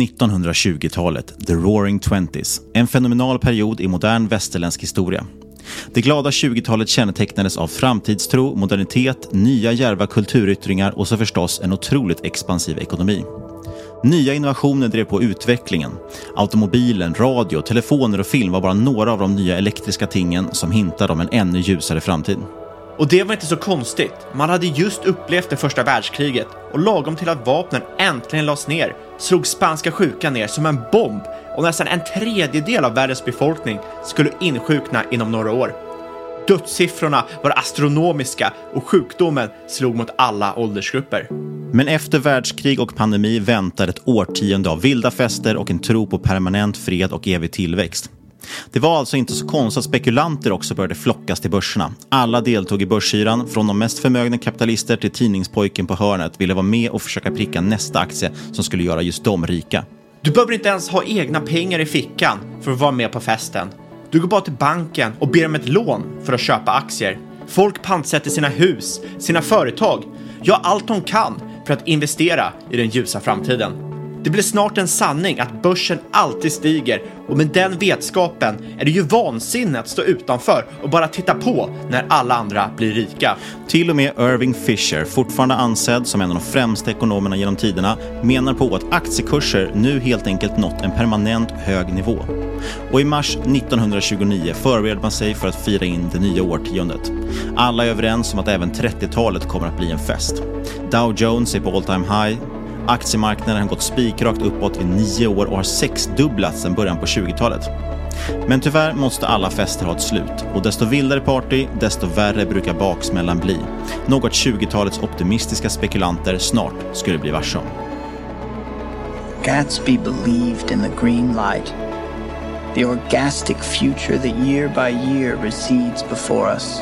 –1920-talet, the roaring twenties, en fenomenal period i modern västerländsk historia. Det glada 20-talet kännetecknades av framtidstro, modernitet, nya djärva kulturyttringar och så förstås en otroligt expansiv ekonomi. Nya innovationer drev på utvecklingen. Automobilen, radio, telefoner och film var bara några av de nya elektriska tingen som hintade om en ännu ljusare framtid. Och det var inte så konstigt. Man hade just upplevt det första världskriget och lagom till att vapnen äntligen lades ner slog spanska sjukan ner som en bomb och nästan en tredjedel av världens befolkning skulle insjukna inom några år. Dödssiffrorna var astronomiska och sjukdomen slog mot alla åldersgrupper. Men efter världskrig och pandemi väntar ett årtionde av vilda fester och en tro på permanent fred och evig tillväxt. Det var alltså inte så konstigt att spekulanter också började flockas till börserna. Alla deltog i börshyran, från de mest förmögna kapitalister till tidningspojken på hörnet ville vara med och försöka pricka nästa aktie som skulle göra just dem rika. Du behöver inte ens ha egna pengar i fickan för att vara med på festen. Du går bara till banken och ber om ett lån för att köpa aktier. Folk pantsätter sina hus, sina företag, ja allt de kan för att investera i den ljusa framtiden. Det blir snart en sanning att börsen alltid stiger och med den vetskapen är det ju vansinne att stå utanför och bara titta på när alla andra blir rika. Till och med Irving Fisher, fortfarande ansedd som en av de främsta ekonomerna genom tiderna, menar på att aktiekurser nu helt enkelt nått en permanent hög nivå. Och i mars 1929 förbereder man sig för att fira in det nya årtiondet. Alla är överens om att även 30-talet kommer att bli en fest. Dow Jones är på all time high, Aktiemarknaden har gått spikrakt uppåt i nio år och har sexdubblats sedan början på 20-talet. Men tyvärr måste alla fester ha ett slut och desto vildare party, desto värre brukar baksmällan bli. Något 20-talets optimistiska spekulanter snart skulle bli varse om. Gatsby believed in the green light, the orgastic future that year by year recedes before us.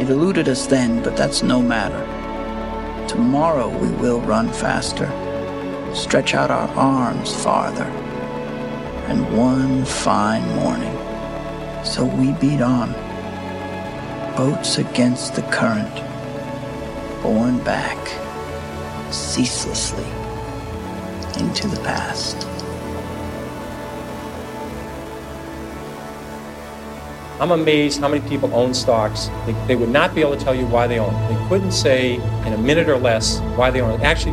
It eluded us then, but that's no matter. Tomorrow we will run faster, stretch out our arms farther, and one fine morning, so we beat on, boats against the current, borne back ceaselessly into the past. I'm amazed how many people own stocks. They, they would not be able to tell you why they own. They couldn't say in a minute or less why they own. Actually,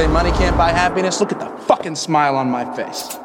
Say money can't buy happiness. Look at the fucking smile on my face.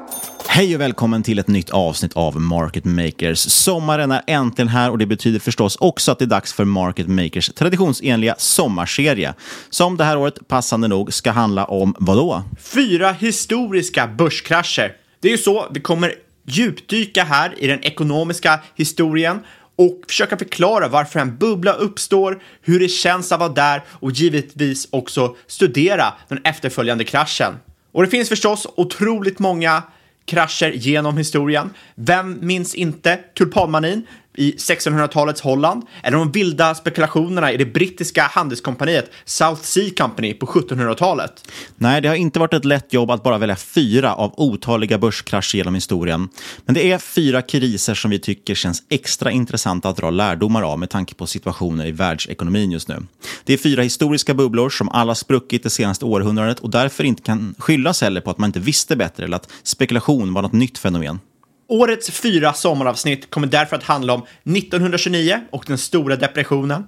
Hej och välkommen till ett nytt avsnitt av Market Makers. Sommaren är äntligen här och det betyder förstås också att det är dags för Market Makers traditionsenliga sommarserie. Som det här året passande nog ska handla om vadå? Fyra historiska börskrascher. Det är ju så, vi kommer djupdyka här i den ekonomiska historien och försöka förklara varför en bubbla uppstår, hur det känns att vara där och givetvis också studera den efterföljande kraschen. Och det finns förstås otroligt många krascher genom historien. Vem minns inte tulpanmanin i 1600-talets Holland eller de vilda spekulationerna i det brittiska handelskompaniet South Sea Company på 1700-talet? Nej, det har inte varit ett lätt jobb att bara välja fyra av otaliga börskrascher genom historien. Men det är fyra kriser som vi tycker känns extra intressanta att dra lärdomar av med tanke på situationen i världsekonomin just nu. Det är fyra historiska bubblor som alla spruckit det senaste århundradet och därför inte kan skyllas heller på att man inte visste bättre eller att spekulation var något nytt fenomen. Årets fyra sommaravsnitt kommer därför att handla om 1929 och den stora depressionen,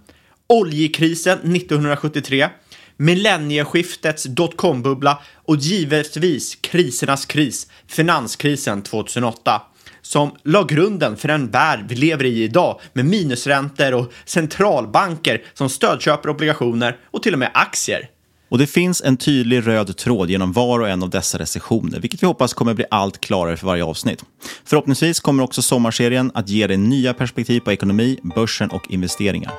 oljekrisen 1973, millennieskiftets dotcom-bubbla och givetvis krisernas kris, finanskrisen 2008 som la grunden för den värld vi lever i idag med minusräntor och centralbanker som stödköper obligationer och till och med aktier. Och det finns en tydlig röd tråd genom var och en av dessa recessioner, vilket vi hoppas kommer bli allt klarare för varje avsnitt. Förhoppningsvis kommer också sommarserien att ge dig nya perspektiv på ekonomi, börsen och investeringar.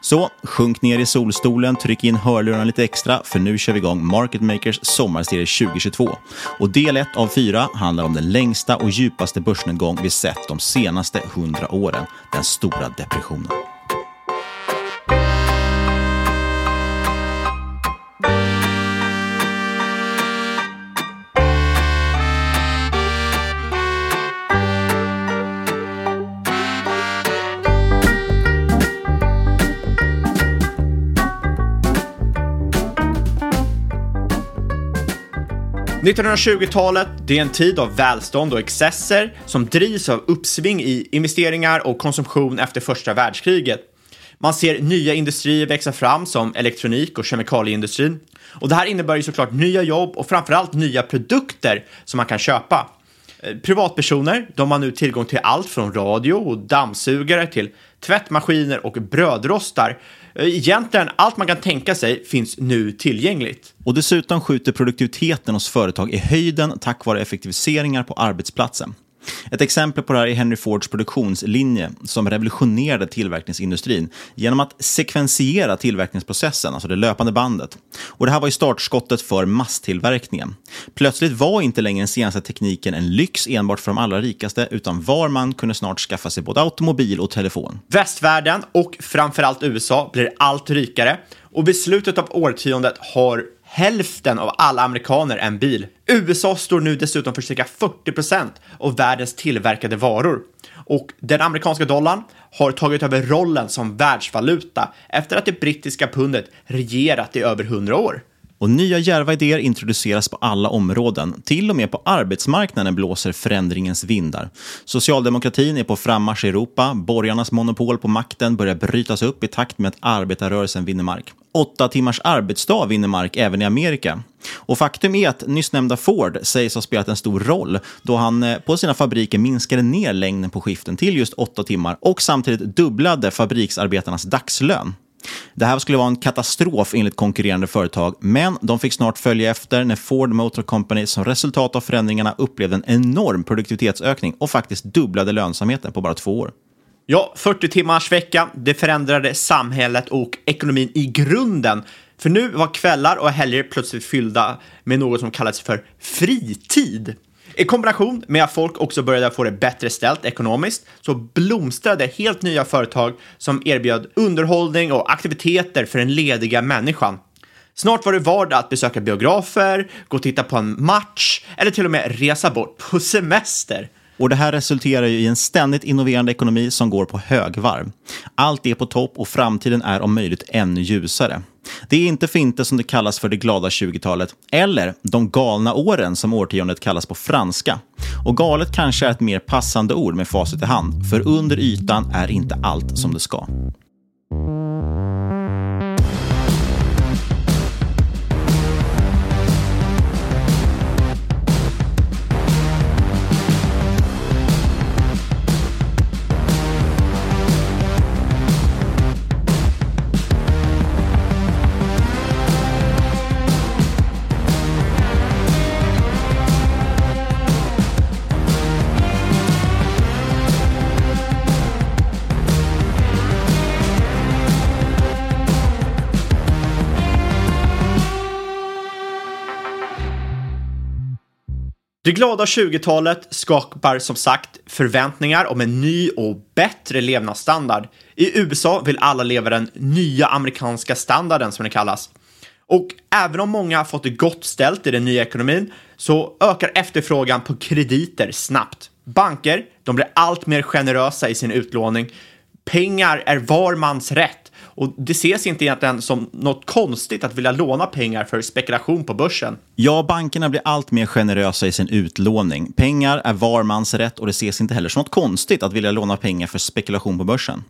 Så sjunk ner i solstolen, tryck in hörlurarna lite extra, för nu kör vi igång Market Makers sommarserie 2022. Och del 1 av 4 handlar om den längsta och djupaste börsnedgång vi sett de senaste 100 åren, den stora depressionen. — 1920-talet, det är en tid av välstånd och excesser som drivs av uppsving i investeringar och konsumtion efter första världskriget. Man ser nya industrier växa fram som elektronik och kemikalieindustrin. Och det här innebär ju såklart nya jobb och framförallt nya produkter som man kan köpa. Eh, privatpersoner, de har nu tillgång till allt från radio och dammsugare till tvättmaskiner och brödrostar. Eh, egentligen allt man kan tänka sig finns nu tillgängligt. Och dessutom skjuter produktiviteten hos företag i höjden tack vare effektiviseringar på arbetsplatsen. Ett exempel på det här är Henry Fords produktionslinje som revolutionerade tillverkningsindustrin genom att sekventiera tillverkningsprocessen, alltså det löpande bandet. Och det här var ju startskottet för masstillverkningen. Plötsligt var inte längre den senaste tekniken en lyx enbart för de allra rikaste, utan var man kunde snart skaffa sig både automobil och telefon. Västvärlden och framförallt USA blir allt rikare och vid slutet av årtiondet har hälften av alla amerikaner en bil. USA står nu dessutom för cirka 40% av världens tillverkade varor. Och den amerikanska dollarn har tagit över rollen som världsvaluta efter att det brittiska pundet regerat i över 100 år. Och nya djärva idéer introduceras på alla områden. Till och med på arbetsmarknaden blåser förändringens vindar. Socialdemokratin är på frammarsch i Europa. Borgarnas monopol på makten börjar brytas upp i takt med att arbetarrörelsen vinner mark. Åtta timmars arbetsdag vinner mark även i Amerika. Och faktum är att nyss nämnda Ford sägs ha spelat en stor roll då han eh, på sina fabriker minskade ner längden på skiften till just åtta timmar och samtidigt dubblade fabriksarbetarnas dagslön. Det här skulle vara en katastrof enligt konkurrerande företag, men de fick snart följa efter när Ford Motor Company som resultat av förändringarna upplevde en enorm produktivitetsökning och faktiskt dubblade lönsamheten på bara två år. Ja, 40 timmars vecka, det förändrade samhället och ekonomin i grunden. För nu var kvällar och helger plötsligt fyllda med något som kallades för fritid. I kombination med att folk också började få det bättre ställt ekonomiskt så blomstrade helt nya företag som erbjöd underhållning och aktiviteter för den lediga människan. Snart var det vardag att besöka biografer, gå och titta på en match eller till och med resa bort på semester. Och det här resulterar ju i en ständigt innoverande ekonomi som går på högvarv. Allt är på topp och framtiden är om möjligt ännu ljusare. Det är inte för inte som det kallas för det glada 20-talet, eller de galna åren som årtiondet kallas på franska. Och galet kanske är ett mer passande ord med facit i hand, för under ytan är inte allt som det ska. Det glada 20-talet skapar som sagt förväntningar om en ny och bättre levnadsstandard. I USA vill alla leva den nya amerikanska standarden som det kallas. Och även om många har fått det gott ställt i den nya ekonomin så ökar efterfrågan på krediter snabbt. Banker, de blir allt mer generösa i sin utlåning. Pengar är var mans rätt och det ses inte egentligen som något konstigt att vilja låna pengar för spekulation på börsen. Ja, bankerna blir allt mer generösa i sin utlåning. Pengar är var mans rätt och det ses inte heller som något konstigt att vilja låna pengar för spekulation på börsen.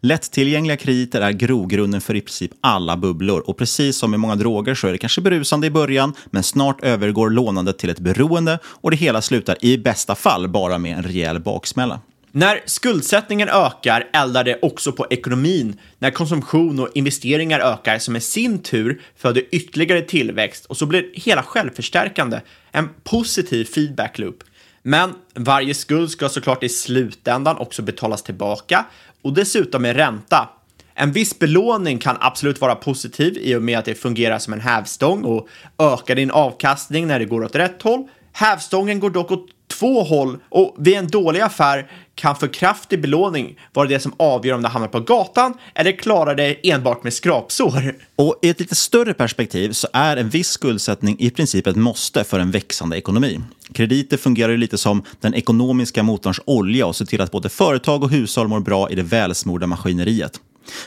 Lättillgängliga krediter är grogrunden för i princip alla bubblor och precis som med många droger så är det kanske berusande i början men snart övergår lånandet till ett beroende och det hela slutar i bästa fall bara med en rejäl baksmälla. När skuldsättningen ökar eldar det också på ekonomin när konsumtion och investeringar ökar som i sin tur föder ytterligare tillväxt och så blir hela självförstärkande, en positiv feedback loop. Men varje skuld ska såklart i slutändan också betalas tillbaka och dessutom med ränta. En viss belåning kan absolut vara positiv i och med att det fungerar som en hävstång och ökar din avkastning när det går åt rätt håll. Hävstången går dock åt två håll och vid en dålig affär kan för kraftig belåning vara det som avgör om det hamnar på gatan eller klarar det enbart med skrapsår. Och i ett lite större perspektiv så är en viss skuldsättning i princip ett måste för en växande ekonomi. Krediter fungerar ju lite som den ekonomiska motorns olja och ser till att både företag och hushåll mår bra i det välsmorda maskineriet.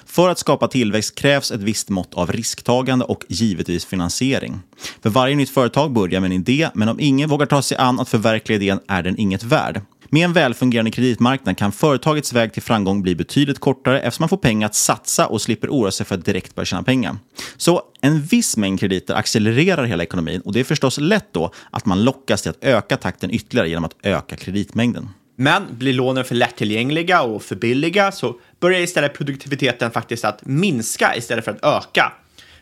För att skapa tillväxt krävs ett visst mått av risktagande och givetvis finansiering. För varje nytt företag börjar med en idé, men om ingen vågar ta sig an att förverkliga idén är den inget värd. Med en välfungerande kreditmarknad kan företagets väg till framgång bli betydligt kortare eftersom man får pengar att satsa och slipper oroa sig för att direkt börja tjäna pengar. Så en viss mängd krediter accelererar hela ekonomin och det är förstås lätt då att man lockas till att öka takten ytterligare genom att öka kreditmängden. Men blir lånen för lättillgängliga och för billiga så börjar istället produktiviteten faktiskt att minska istället för att öka.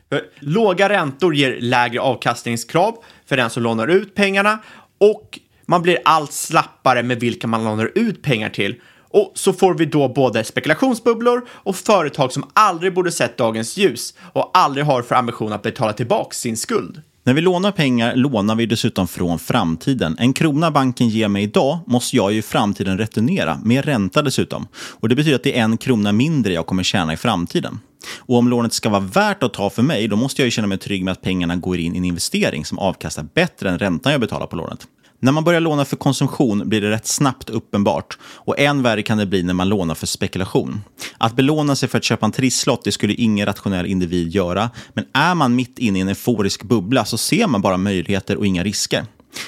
För låga räntor ger lägre avkastningskrav för den som lånar ut pengarna och man blir allt slappare med vilka man lånar ut pengar till. Och så får vi då både spekulationsbubblor och företag som aldrig borde sett dagens ljus och aldrig har för ambition att betala tillbaka sin skuld. När vi lånar pengar lånar vi dessutom från framtiden. En krona banken ger mig idag måste jag ju i framtiden returnera, med ränta dessutom. Och Det betyder att det är en krona mindre jag kommer tjäna i framtiden. Och om lånet ska vara värt att ta för mig, då måste jag ju känna mig trygg med att pengarna går in i en investering som avkastar bättre än räntan jag betalar på lånet. När man börjar låna för konsumtion blir det rätt snabbt uppenbart och än värre kan det bli när man lånar för spekulation. Att belåna sig för att köpa en trisslott det skulle ingen rationell individ göra, men är man mitt inne i en euforisk bubbla så ser man bara möjligheter och inga risker.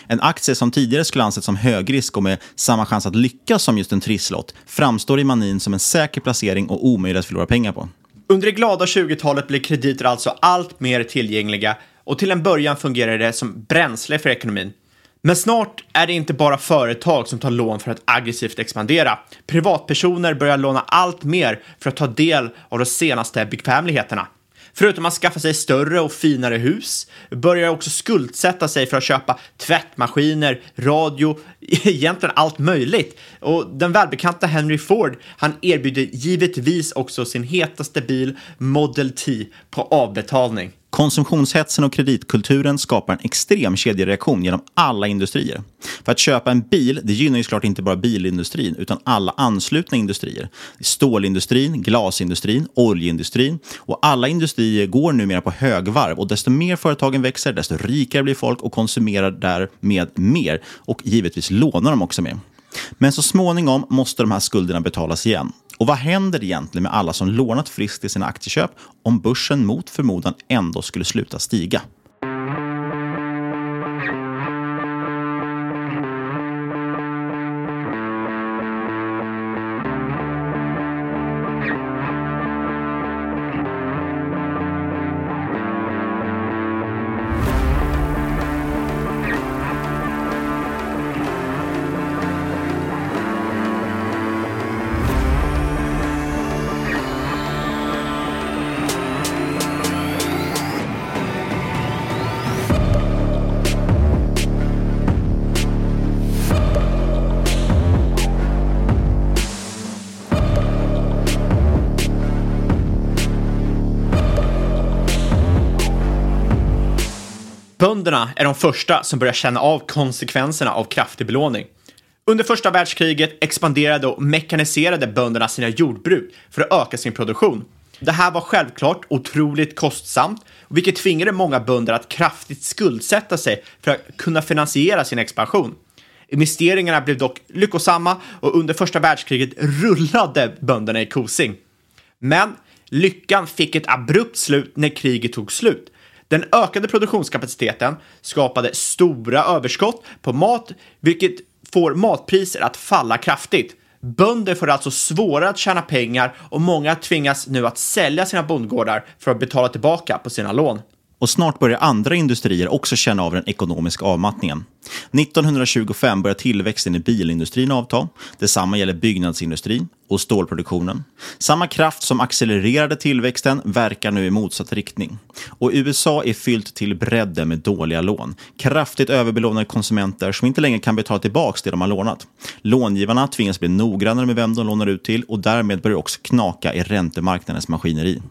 En aktie som tidigare skulle ansetts som högrisk och med samma chans att lyckas som just en trisslott framstår i manin som en säker placering och omöjlig att förlora pengar på. Under det glada 20-talet blir krediter alltså allt mer tillgängliga och till en början fungerar det som bränsle för ekonomin. Men snart är det inte bara företag som tar lån för att aggressivt expandera. Privatpersoner börjar låna allt mer för att ta del av de senaste bekvämligheterna. Förutom att skaffa sig större och finare hus börjar också skuldsätta sig för att köpa tvättmaskiner, radio, egentligen allt möjligt. Och den välbekanta Henry Ford, han erbjuder givetvis också sin hetaste bil Model T på avbetalning. Konsumtionshetsen och kreditkulturen skapar en extrem kedjereaktion genom alla industrier. För att köpa en bil, det gynnar ju såklart inte bara bilindustrin, utan alla anslutna industrier. Stålindustrin, glasindustrin, oljeindustrin och alla industrier går numera på högvarv och desto mer företagen växer, desto rikare blir folk och konsumerar därmed mer och givetvis lånar de också mer. Men så småningom måste de här skulderna betalas igen. Och vad händer egentligen med alla som lånat friskt till sina aktieköp om börsen mot förmodan ändå skulle sluta stiga? Bönderna är de första som börjar känna av konsekvenserna av kraftig belåning. Under första världskriget expanderade och mekaniserade bönderna sina jordbruk för att öka sin produktion. Det här var självklart otroligt kostsamt, vilket tvingade många bönder att kraftigt skuldsätta sig för att kunna finansiera sin expansion. Investeringarna blev dock lyckosamma och under första världskriget rullade bönderna i kosing. Men lyckan fick ett abrupt slut när kriget tog slut. Den ökade produktionskapaciteten skapade stora överskott på mat, vilket får matpriser att falla kraftigt. Bönder får alltså svårare att tjäna pengar och många tvingas nu att sälja sina bondgårdar för att betala tillbaka på sina lån. Och snart börjar andra industrier också känna av den ekonomiska avmattningen. 1925 börjar tillväxten i bilindustrin avta. Detsamma gäller byggnadsindustrin och stålproduktionen. Samma kraft som accelererade tillväxten verkar nu i motsatt riktning. Och USA är fyllt till bredden med dåliga lån. Kraftigt överbelånade konsumenter som inte längre kan betala tillbaka det de har lånat. Långivarna tvingas bli noggrannare med vem de lånar ut till och därmed börjar också knaka i räntemarknadens maskineri.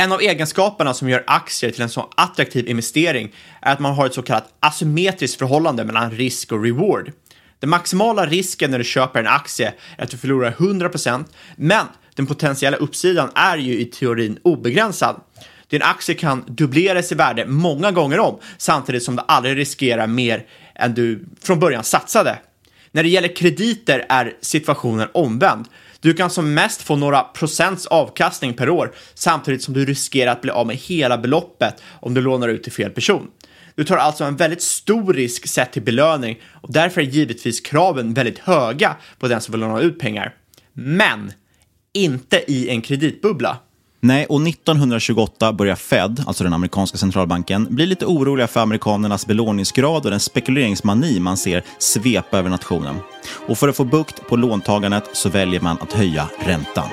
En av egenskaperna som gör aktier till en så attraktiv investering är att man har ett så kallat asymmetriskt förhållande mellan risk och reward. Den maximala risken när du köper en aktie är att du förlorar 100%, men den potentiella uppsidan är ju i teorin obegränsad. Din aktie kan dubbleras i värde många gånger om, samtidigt som du aldrig riskerar mer än du från början satsade. När det gäller krediter är situationen omvänd. Du kan som mest få några procents avkastning per år samtidigt som du riskerar att bli av med hela beloppet om du lånar ut till fel person. Du tar alltså en väldigt stor risk sett till belöning och därför är givetvis kraven väldigt höga på den som vill låna ut pengar. Men inte i en kreditbubbla. Nej, och 1928 börjar Fed, alltså den amerikanska centralbanken, bli lite oroliga för amerikanernas belåningsgrad och den spekuleringsmani man ser svepa över nationen. Och för att få bukt på låntagandet så väljer man att höja räntan.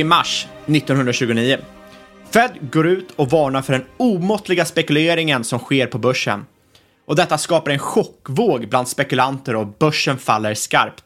Det är mars 1929. Fed går ut och varnar för den omåttliga spekuleringen som sker på börsen. Och detta skapar en chockvåg bland spekulanter och börsen faller skarpt.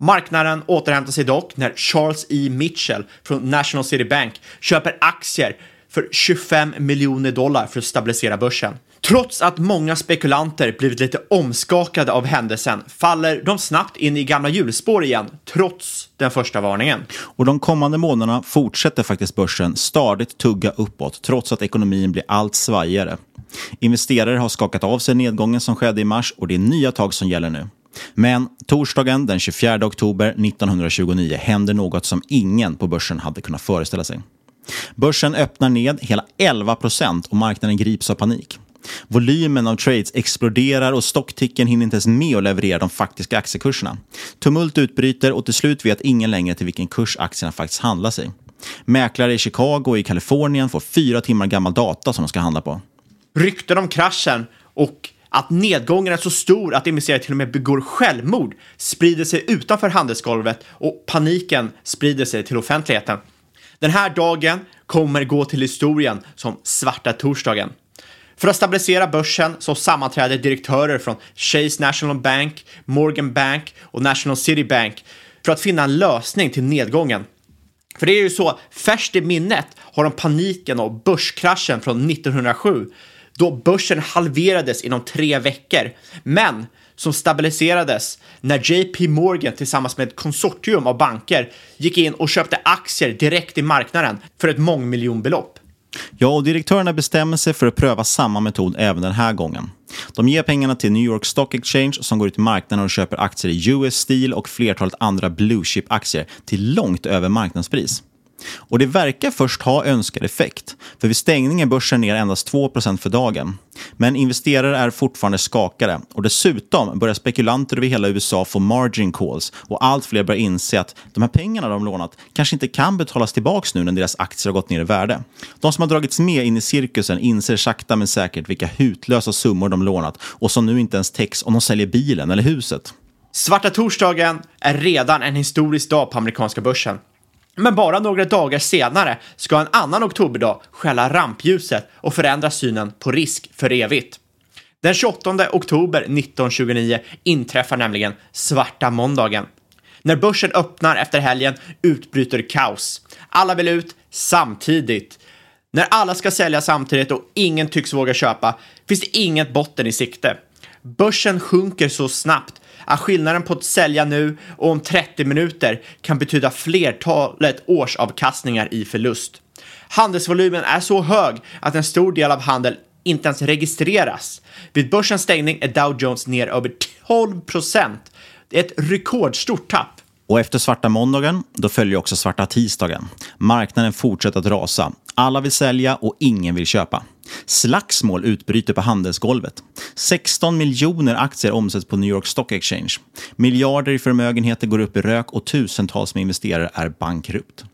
Marknaden återhämtar sig dock när Charles E. Mitchell från National City Bank köper aktier för 25 miljoner dollar för att stabilisera börsen. Trots att många spekulanter blivit lite omskakade av händelsen faller de snabbt in i gamla hjulspår igen, trots den första varningen. Och de kommande månaderna fortsätter faktiskt börsen stadigt tugga uppåt, trots att ekonomin blir allt svajigare. Investerare har skakat av sig nedgången som skedde i mars och det är nya tag som gäller nu. Men torsdagen den 24 oktober 1929 händer något som ingen på börsen hade kunnat föreställa sig. Börsen öppnar ned hela 11 procent och marknaden grips av panik. Volymen av trades exploderar och stockticken hinner inte ens med att leverera de faktiska aktiekurserna. Tumult utbryter och till slut vet ingen längre till vilken kurs aktierna faktiskt handlar sig. Mäklare i Chicago och i Kalifornien får fyra timmar gammal data som de ska handla på. Rykten om kraschen och att nedgången är så stor att investerare till och med begår självmord sprider sig utanför handelsgolvet och paniken sprider sig till offentligheten. Den här dagen kommer gå till historien som svarta torsdagen. För att stabilisera börsen så sammanträder direktörer från Chase National Bank, Morgan Bank och National City Bank för att finna en lösning till nedgången. För det är ju så, färskt i minnet har de paniken och börskraschen från 1907 då börsen halverades inom tre veckor, men som stabiliserades när JP Morgan tillsammans med ett konsortium av banker gick in och köpte aktier direkt i marknaden för ett mångmiljonbelopp. Ja, och direktörerna bestämmer sig för att pröva samma metod även den här gången. De ger pengarna till New York Stock Exchange som går ut i marknaden och köper aktier i US Steel och flertalet andra blue chip-aktier till långt över marknadspris. Och det verkar först ha önskad effekt, för vid stängning är börsen ner endast 2% för dagen. Men investerare är fortfarande skakade och dessutom börjar spekulanter över hela USA få margin calls och allt fler börjar inse att de här pengarna de lånat kanske inte kan betalas tillbaka nu när deras aktier har gått ner i värde. De som har dragits med in i cirkusen inser sakta men säkert vilka hutlösa summor de lånat och som nu inte ens täcks om de säljer bilen eller huset. Svarta torsdagen är redan en historisk dag på amerikanska börsen. Men bara några dagar senare ska en annan oktoberdag skälla rampljuset och förändra synen på risk för evigt. Den 28 oktober 1929 inträffar nämligen svarta måndagen. När börsen öppnar efter helgen utbryter kaos. Alla vill ut samtidigt. När alla ska sälja samtidigt och ingen tycks våga köpa finns det inget botten i sikte. Börsen sjunker så snabbt att skillnaden på att sälja nu och om 30 minuter kan betyda flertalet årsavkastningar i förlust. Handelsvolymen är så hög att en stor del av handeln inte ens registreras. Vid börsens stängning är Dow Jones ner över 12 procent. Det är ett rekordstort tapp. Och efter svarta måndagen, då följer också svarta tisdagen. Marknaden fortsätter att rasa. Alla vill sälja och ingen vill köpa. Slagsmål utbryter på handelsgolvet. 16 miljoner aktier omsätts på New York Stock Exchange. Miljarder i förmögenheter går upp i rök och tusentals med investerare är bankrutt.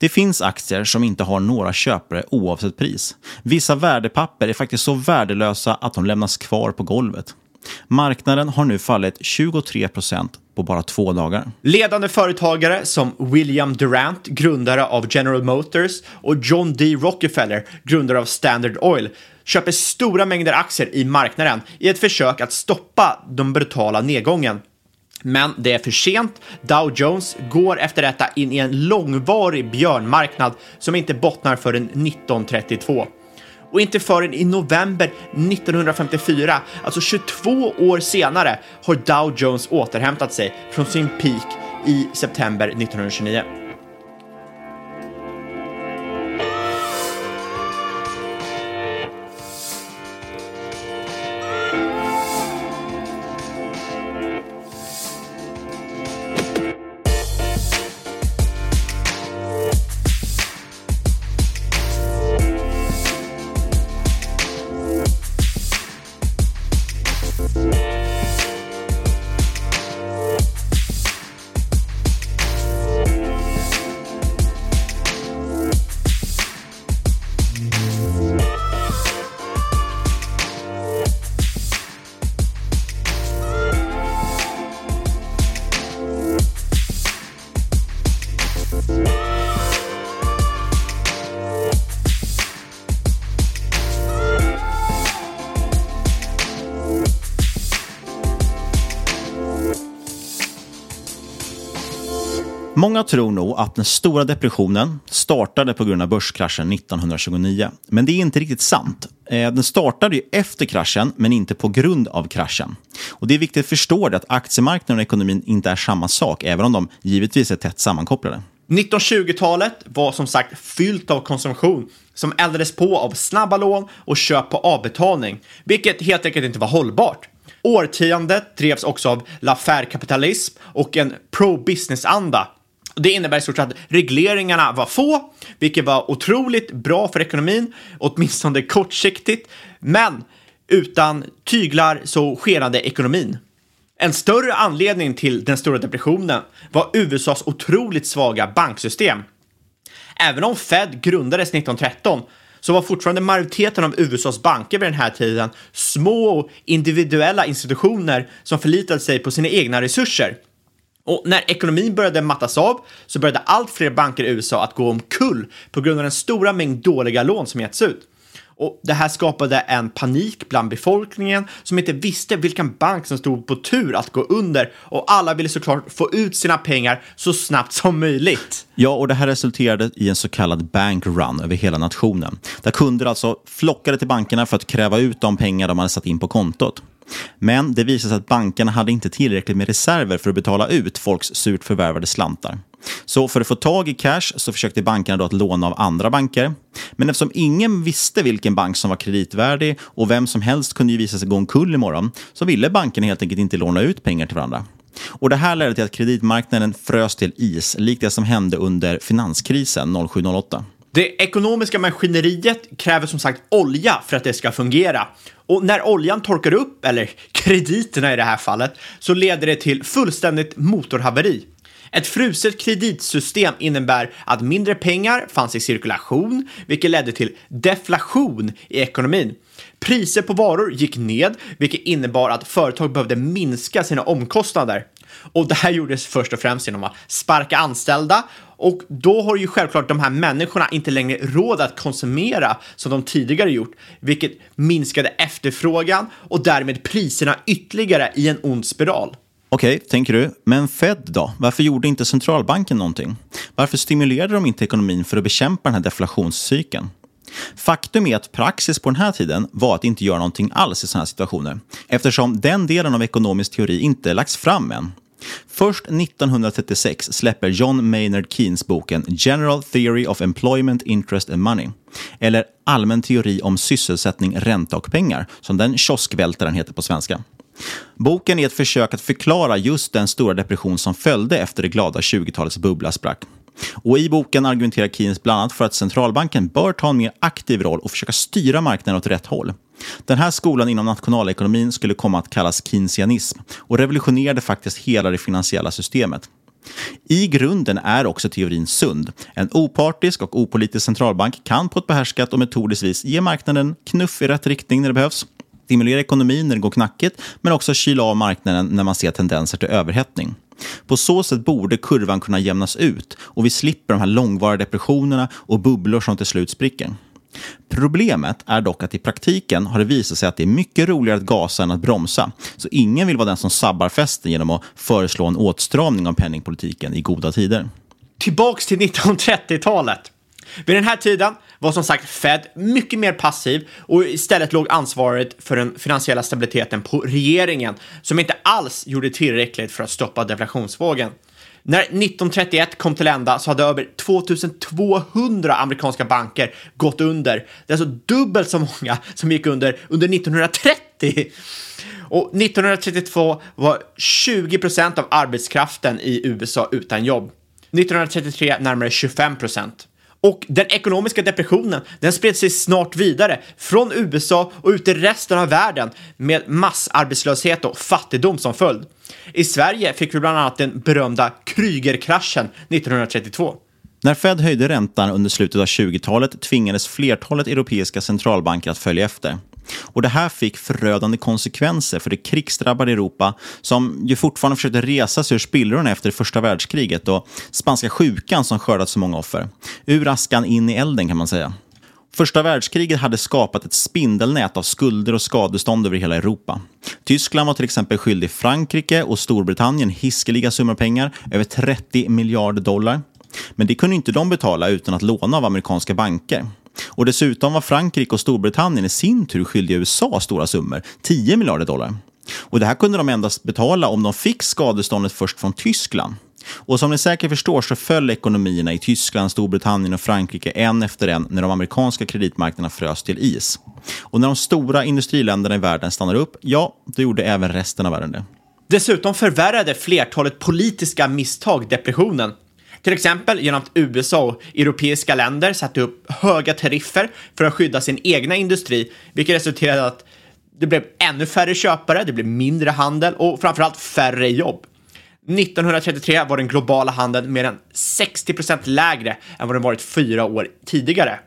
Det finns aktier som inte har några köpare oavsett pris. Vissa värdepapper är faktiskt så värdelösa att de lämnas kvar på golvet. Marknaden har nu fallit 23 procent på bara två dagar. Ledande företagare som William Durant, grundare av General Motors och John D. Rockefeller, grundare av Standard Oil, köper stora mängder aktier i marknaden i ett försök att stoppa den brutala nedgången. Men det är för sent. Dow Jones går efter detta in i en långvarig björnmarknad som inte bottnar förrän 1932 och inte förrän i november 1954, alltså 22 år senare, har Dow Jones återhämtat sig från sin peak i september 1929. Många tror nog att den stora depressionen startade på grund av börskraschen 1929. Men det är inte riktigt sant. Eh, den startade ju efter kraschen, men inte på grund av kraschen. Och Det är viktigt att förstå det att aktiemarknaden och ekonomin inte är samma sak, även om de givetvis är tätt sammankopplade. 1920-talet var som sagt fyllt av konsumtion som eldades på av snabba lån och köp på avbetalning, vilket helt enkelt inte var hållbart. Årtiondet drevs också av l'affäre-kapitalism och en pro-business-anda. Det innebär i stort sett att regleringarna var få, vilket var otroligt bra för ekonomin, åtminstone kortsiktigt, men utan tyglar så skenade ekonomin. En större anledning till den stora depressionen var USAs otroligt svaga banksystem. Även om Fed grundades 1913 så var fortfarande majoriteten av USAs banker vid den här tiden små individuella institutioner som förlitade sig på sina egna resurser. Och när ekonomin började mattas av så började allt fler banker i USA att gå omkull på grund av den stora mängd dåliga lån som getts ut. Och det här skapade en panik bland befolkningen som inte visste vilken bank som stod på tur att gå under och alla ville såklart få ut sina pengar så snabbt som möjligt. Ja, och det här resulterade i en så kallad bank run över hela nationen. Där kunder alltså flockade till bankerna för att kräva ut de pengar de hade satt in på kontot. Men det visade sig att bankerna hade inte tillräckligt med reserver för att betala ut folks surt förvärvade slantar. Så för att få tag i cash så försökte bankerna då att låna av andra banker. Men eftersom ingen visste vilken bank som var kreditvärdig och vem som helst kunde ju visa sig gå omkull imorgon så ville bankerna helt enkelt inte låna ut pengar till varandra. Och Det här ledde till att kreditmarknaden frös till is, likt det som hände under finanskrisen 07-08. Det ekonomiska maskineriet kräver som sagt olja för att det ska fungera. Och när oljan torkar upp, eller krediterna i det här fallet, så leder det till fullständigt motorhaveri. Ett fruset kreditsystem innebär att mindre pengar fanns i cirkulation, vilket ledde till deflation i ekonomin. Priser på varor gick ned, vilket innebar att företag behövde minska sina omkostnader. Och det här gjordes först och främst genom att sparka anställda och då har ju självklart de här människorna inte längre råd att konsumera som de tidigare gjort, vilket minskade efterfrågan och därmed priserna ytterligare i en ond spiral. Okej, okay, tänker du. Men Fed då? Varför gjorde inte centralbanken någonting? Varför stimulerade de inte ekonomin för att bekämpa den här deflationscykeln? Faktum är att praxis på den här tiden var att inte göra någonting alls i sådana här situationer eftersom den delen av ekonomisk teori inte lagts fram än. Först 1936 släpper John Maynard Keynes boken General Theory of Employment, Interest and Money, eller Allmän teori om sysselsättning, ränta och pengar, som den kioskvältaren heter på svenska. Boken är ett försök att förklara just den stora depression som följde efter det glada 20-talets bubbla sprack. Och I boken argumenterar Keynes bland annat för att centralbanken bör ta en mer aktiv roll och försöka styra marknaden åt rätt håll. Den här skolan inom nationalekonomin skulle komma att kallas keynesianism och revolutionerade faktiskt hela det finansiella systemet. I grunden är också teorin sund. En opartisk och opolitisk centralbank kan på ett behärskat och metodiskt vis ge marknaden knuff i rätt riktning när det behövs stimulera ekonomin när det går knackigt, men också kyla av marknaden när man ser tendenser till överhettning. På så sätt borde kurvan kunna jämnas ut och vi slipper de här långvariga depressionerna och bubblor som till slut spricker. Problemet är dock att i praktiken har det visat sig att det är mycket roligare att gasa än att bromsa. Så ingen vill vara den som sabbar festen genom att föreslå en åtstramning av penningpolitiken i goda tider. Tillbaks till 1930-talet. Vid den här tiden var som sagt Fed mycket mer passiv och istället låg ansvaret för den finansiella stabiliteten på regeringen som inte alls gjorde tillräckligt för att stoppa deflationsvågen. När 1931 kom till ända så hade över 2200 amerikanska banker gått under. Det är alltså dubbelt så många som gick under under 1930. Och 1932 var 20 procent av arbetskraften i USA utan jobb. 1933 närmare 25 procent. Och den ekonomiska depressionen, den spred sig snart vidare från USA och ut i resten av världen med massarbetslöshet och fattigdom som följd. I Sverige fick vi bland annat den berömda Krügerkraschen 1932. När Fed höjde räntan under slutet av 20-talet tvingades flertalet europeiska centralbanker att följa efter. Och Det här fick förödande konsekvenser för det krigsdrabbade Europa som ju fortfarande försökte resa sig ur spillrorna efter första världskriget och spanska sjukan som skördat så många offer. Ur askan in i elden kan man säga. Första världskriget hade skapat ett spindelnät av skulder och skadestånd över hela Europa. Tyskland var till exempel skyldig Frankrike och Storbritannien hiskeliga summor pengar, över 30 miljarder dollar. Men det kunde inte de betala utan att låna av amerikanska banker. Och dessutom var Frankrike och Storbritannien i sin tur skyldiga USA stora summor, 10 miljarder dollar. Och det här kunde de endast betala om de fick skadeståndet först från Tyskland. Och som ni säkert förstår så föll ekonomierna i Tyskland, Storbritannien och Frankrike en efter en när de amerikanska kreditmarknaderna frös till is. Och när de stora industriländerna i världen stannade upp, ja, då gjorde även resten av världen det. Dessutom förvärrade flertalet politiska misstag depressionen. Till exempel genom att USA och europeiska länder satte upp höga tariffer för att skydda sin egna industri, vilket resulterade i att det blev ännu färre köpare, det blev mindre handel och framförallt färre jobb. 1933 var den globala handeln mer än 60 procent lägre än vad den varit fyra år tidigare.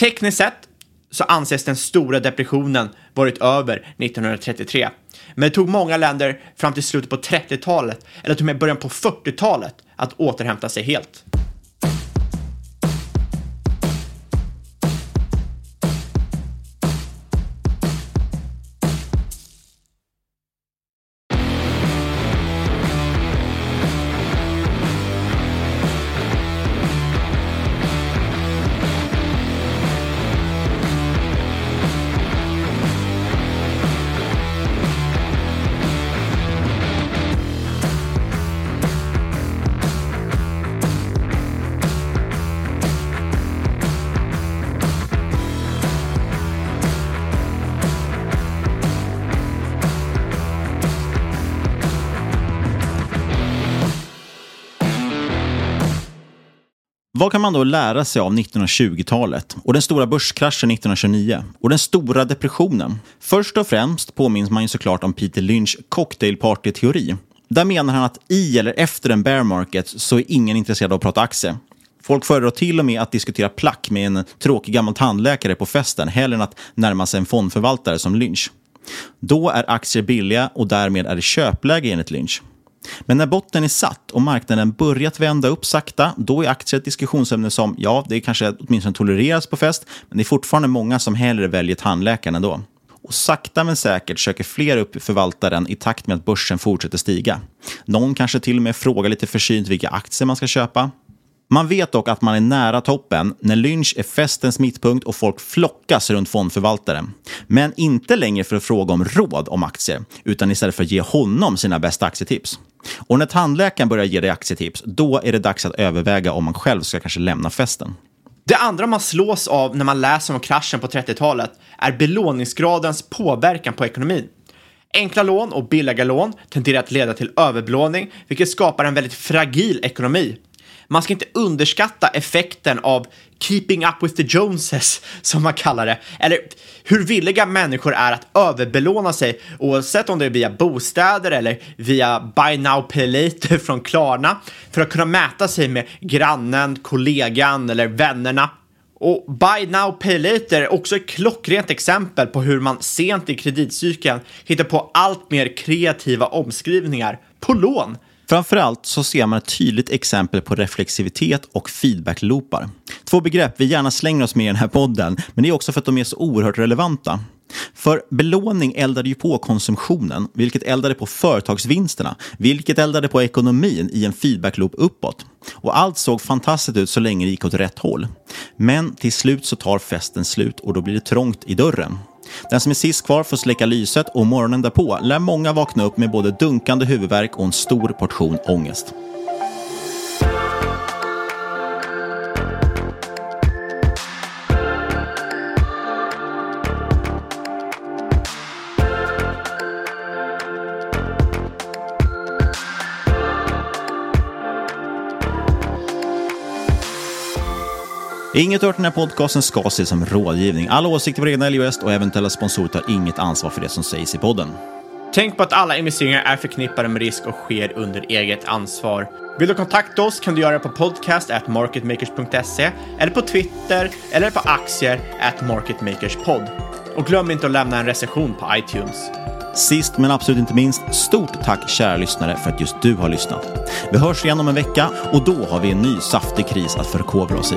Tekniskt sett så anses den stora depressionen varit över 1933. Men det tog många länder fram till slutet på 30-talet, eller till och med början på 40-talet, att återhämta sig helt. Vad kan man då lära sig av 1920-talet och den stora börskraschen 1929 och den stora depressionen? Först och främst påminns man ju såklart om Peter Lynch cocktailparty-teori. Där menar han att i eller efter en bear market så är ingen intresserad av att prata aktie. Folk föredrar till och med att diskutera plack med en tråkig gammal tandläkare på festen hellre än att närma sig en fondförvaltare som Lynch. Då är aktier billiga och därmed är det köpläge enligt Lynch. Men när botten är satt och marknaden börjat vända upp sakta, då är aktier ett diskussionsämne som, ja, det kanske åtminstone tolereras på fest, men det är fortfarande många som hellre väljer tandläkaren ändå. Och sakta men säkert söker fler upp förvaltaren i takt med att börsen fortsätter stiga. Någon kanske till och med frågar lite försynt vilka aktier man ska köpa. Man vet dock att man är nära toppen när Lynch är festens mittpunkt och folk flockas runt fondförvaltaren. Men inte längre för att fråga om råd om aktier, utan istället för att ge honom sina bästa aktietips. Och när tandläkaren börjar ge dig aktietips, då är det dags att överväga om man själv ska kanske lämna festen. Det andra man slås av när man läser om kraschen på 30-talet är belåningsgradens påverkan på ekonomin. Enkla lån och billiga lån tenderar att leda till överbelåning, vilket skapar en väldigt fragil ekonomi. Man ska inte underskatta effekten av keeping up with the Joneses, som man kallar det, eller hur villiga människor är att överbelåna sig, oavsett om det är via bostäder eller via buy now pay later från Klarna, för att kunna mäta sig med grannen, kollegan eller vännerna. Och Buy Now Pay Later är också ett klockrent exempel på hur man sent i kreditcykeln hittar på allt mer kreativa omskrivningar på lån Framförallt så ser man ett tydligt exempel på reflexivitet och feedbackloopar. Två begrepp vi gärna slänger oss med i den här podden, men det är också för att de är så oerhört relevanta. För belåning eldade ju på konsumtionen, vilket eldade på företagsvinsterna, vilket eldade på ekonomin i en feedbackloop uppåt. Och allt såg fantastiskt ut så länge det gick åt rätt håll. Men till slut så tar festen slut och då blir det trångt i dörren. Den som är sist kvar får släcka lyset och morgonen därpå lär många vakna upp med både dunkande huvudvärk och en stor portion ångest. Inget hört i den här podcasten ska ses som rådgivning. Alla åsikter var egna Älgväst och eventuella sponsorer tar inget ansvar för det som sägs i podden. Tänk på att alla investeringar är förknippade med risk och sker under eget ansvar. Vill du kontakta oss kan du göra det på podcast at marketmakers.se eller på Twitter eller på aktier at marketmakerspod. Och glöm inte att lämna en recension på iTunes. Sist men absolut inte minst, stort tack kära lyssnare för att just du har lyssnat. Vi hörs igen om en vecka och då har vi en ny saftig kris att förkovra oss i.